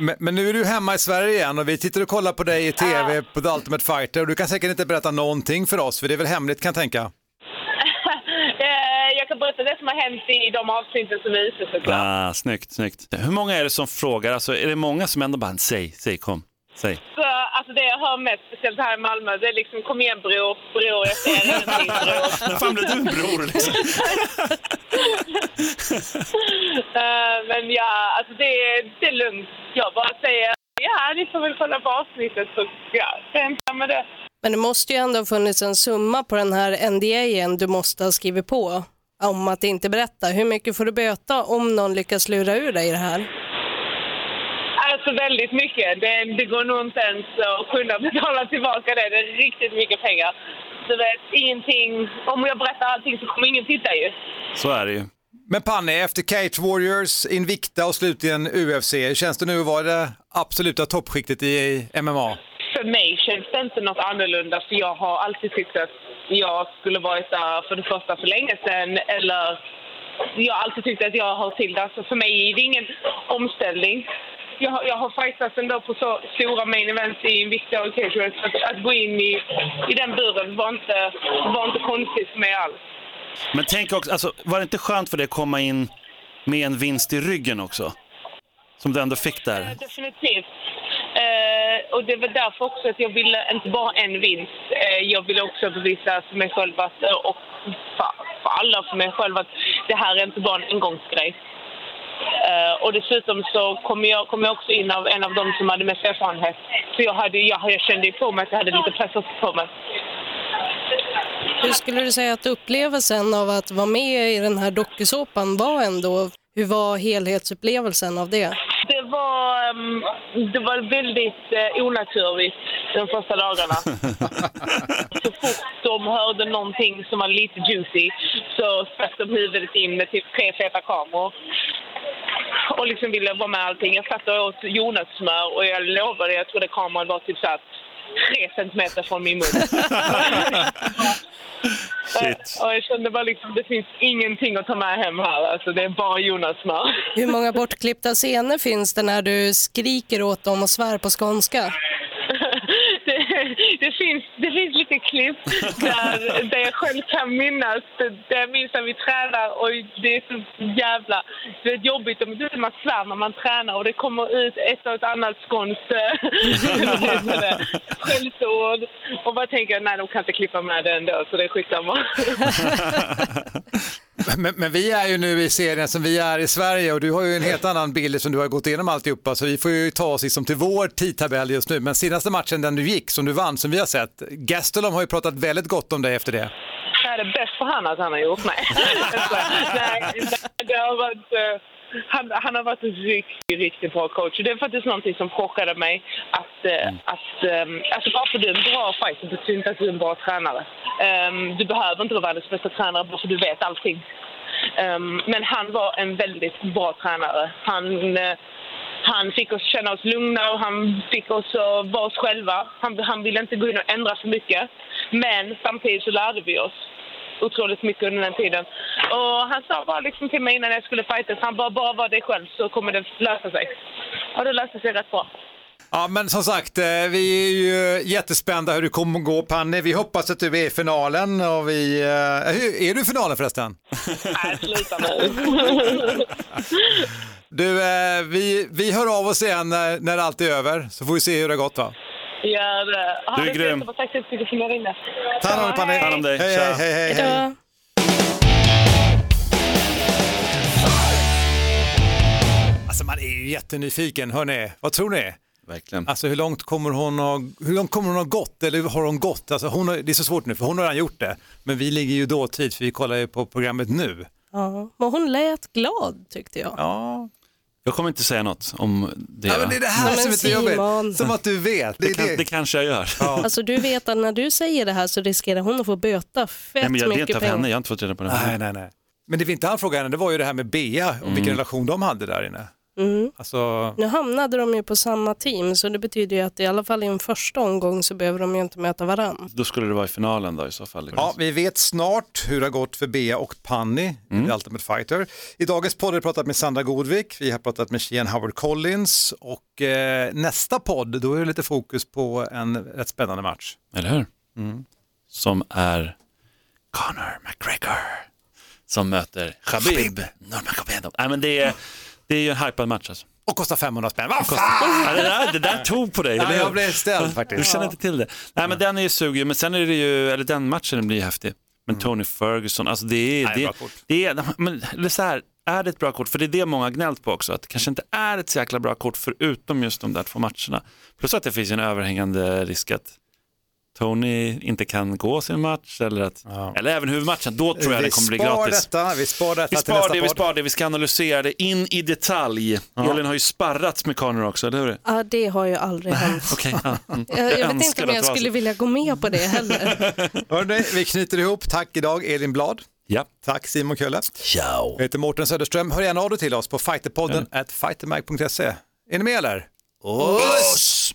Men, men nu är du hemma i Sverige igen och vi tittar och kollar på dig i tv på The Ultimate Fighter och du kan säkert inte berätta någonting för oss för det är väl hemligt kan jag tänka. Eh, jag kan berätta det som har hänt i de avsnitten som är ute såklart. Ah, snyggt, snyggt. Hur många är det som frågar? Alltså, är det många som ändå bara, säg, säg, kom, säg. Så, alltså det jag hör mest, speciellt här i Malmö, det är liksom kom igen bror, bror, jag ser ingenting bror. När fan blev du en bror liksom? Eh, men ja, alltså det, är- det är lugnt. Jag bara säger ja, ni får väl kolla på avsnittet så ja, vänta med det. Men det måste ju ändå ha funnits en summa på den här NDA'n du måste ha skrivit på om att inte berätta. Hur mycket får du böta om någon lyckas lura ur dig det här? Alltså väldigt mycket. Det, det går nog inte ens att kunna betala tillbaka det. Det är riktigt mycket pengar. Du vet, ingenting. Om jag berättar allting så kommer ingen titta ju. Så är det ju. Men Panny, efter Cage Warriors, Invicta och slutligen UFC, känns det nu att vara det absoluta toppskiktet i MMA? För mig känns det inte något annorlunda för jag har alltid tyckt att jag skulle varit där för det första för länge sedan eller jag har alltid tyckt att jag har till det. Alltså för mig är det ingen omställning. Jag, har- jag har fightats ändå på så stora main events i Invicta och så att, att gå in i, i den buren var inte, var inte konstigt för mig alls. Men tänk också, alltså, var det inte skönt för dig att komma in med en vinst i ryggen också? Som du ändå fick där. Definitivt. Eh, och det var därför också att jag ville inte bara en vinst. Eh, jag ville också bevisa för mig själv att, eh, och för, för alla för mig själv att det här är inte bara en engångsgrej. Eh, och dessutom så kom jag, kom jag också in av en av dem som hade mest erfarenhet. Så jag, hade, jag, jag kände på mig att jag hade lite press också på mig. Hur skulle du säga att upplevelsen av att vara med i den här dokusåpan var ändå? Hur var helhetsupplevelsen av det? Det var, ehm, det var väldigt eh, onaturligt de första dagarna. så fort de hörde någonting som var lite juicy så stack de huvudet in med typ tre feta kameror. Och liksom ville vara med allting. Jag satt och åt jordnötssmör och jag lovade, jag trodde kameran var typ så här tre centimeter från min mun. Shit. och jag kände bara liksom, det finns ingenting att ta med hem här. Alltså det är bara jordnötssmör. Hur många bortklippta scener finns det när du skriker åt dem och svär på skånska? det, finns, det finns lite klipp där, där jag själv kan minnas. Där jag minns när vi tränar och det är så jävla det är jobbigt. Men Man svär när man tränar och det kommer ut ett och ett annat skånskt eh, skällsord. Och bara tänker jag, nej de kan inte klippa med det ändå så det är skitsamma. Men, men vi är ju nu i serien som vi är i Sverige och du har ju en helt annan bild som du har gått igenom alltihopa så vi får ju ta oss liksom till vår tidtabell just nu. Men senaste matchen den du gick, som du vann, som vi har sett, Gastelum har ju pratat väldigt gott om dig efter det. Det är bäst för han att han har gjort. Nej, nej det har varit... Han, han har varit en riktigt, riktigt bra coach. Det är faktiskt någonting som chockade mig. Att, eh, att, ehm, alltså bara för att du är en bra fighter betyder inte att du är en bra tränare. Ehm, du behöver inte vara världens bästa tränare bara för att du vet allting. Ehm, men han var en väldigt bra tränare. Han, eh, han fick oss känna oss lugna och han fick oss att vara oss själva. Han, han ville inte gå in och ändra för mycket. Men samtidigt så lärde vi oss otroligt mycket under den tiden. Och han sa bara liksom till mig innan jag skulle fightas, han bara, bara var dig själv så kommer det lösa sig. Och det löste sig rätt bra. Ja, men som sagt, eh, vi är ju jättespända hur det kommer att gå, Panne. Vi hoppas att du är i finalen. Och vi, eh, är du i finalen förresten? Nej, sluta nu. Du, eh, vi, vi hör av oss igen när, när allt är över, så får vi se hur det har gått va? Gör det. Ha Du är det grym. fint och Tack så mycket för att ni ringde. Ta hand om dig, Panne. Ta hand om dig. Hej, Tja. hej, hej, hej, hej. Alltså man är ju jättenyfiken, hörni. Vad tror ni? Verkligen. Alltså hur långt kommer hon ha, hur långt kommer hon ha gått? Eller har hon gått? Alltså, hon har, det är så svårt nu för hon har redan gjort det. Men vi ligger ju dåtid för vi kollar ju på programmet nu. Ja, men hon lät glad tyckte jag. Ja. Jag kommer inte säga något om det. Ja, men det är det här Nej, som är så jobbigt. Som att du vet. det, Det kan, det. det kanske jag gör. Alltså du vet att när du säger det här så riskerar hon att få böta fett Nej, men jag, det mycket inte pengar. henne, jag har inte fått reda på det. Nej, nej, nej. Men det vi inte hann fråga henne, det var ju det här med Bea och vilken relation de hade där inne. Mm. Alltså, Nu hamnade de ju på samma team så det betyder ju att i alla fall i en första omgång så behöver de ju inte möta varann. Då skulle det vara i finalen då i så fall. ja, vi vet snart hur det har gått för Bea och Panny Mm. i Ultimate Fighter. I dagens podd har vi pratat med Sandra Godvik, vi har pratat med Sheehan Howard Collins och eh, nästa podd, då är det lite fokus på en rätt spännande match. Eller hur? Mm. Som är Conor McGregor som möter Khabib Nurmagomedov. Nej men det är, det är ju en hypad match alltså. Och kostar 500 spänn, vad fan! Ja, det, där, det där tog på dig, Ja, eller jag blev ställd Du faktiskt. känner inte till det. Nej men den är ju sugen, men sen är det ju, eller den matchen blir ju häftig. Men Tony Ferguson, alltså det är, Mm. Nej, bra det, kort. det är, men är så här, är det ett bra kort? För det är det många har gnällt på också, att det kanske inte är ett så jäkla bra kort förutom just de där två matcherna. Plus att det finns en överhängande risk att Tony inte kan gå sin match eller, att, eller även huvudmatchen, då tror jag vi det kommer bli gratis. detta, vi spar detta Vi till spar nästa det, vi podd. spar det, vi ska analysera det in i detalj. Elin har ju sparrats med Conor också, eller hur? Ja, det har ju aldrig hänt. Okej, ja. mm. Jag, jag vet inte om jag skulle vilja gå med på det heller. Hörrni, vi knyter ihop. Tack idag Elin Blad. Ja. Tack Simon Kölle. Ciao. Jag heter Mårten Söderström. Hör gärna av dig till oss på fighterpodden at fightermag.se. Är ni med eller? Oss!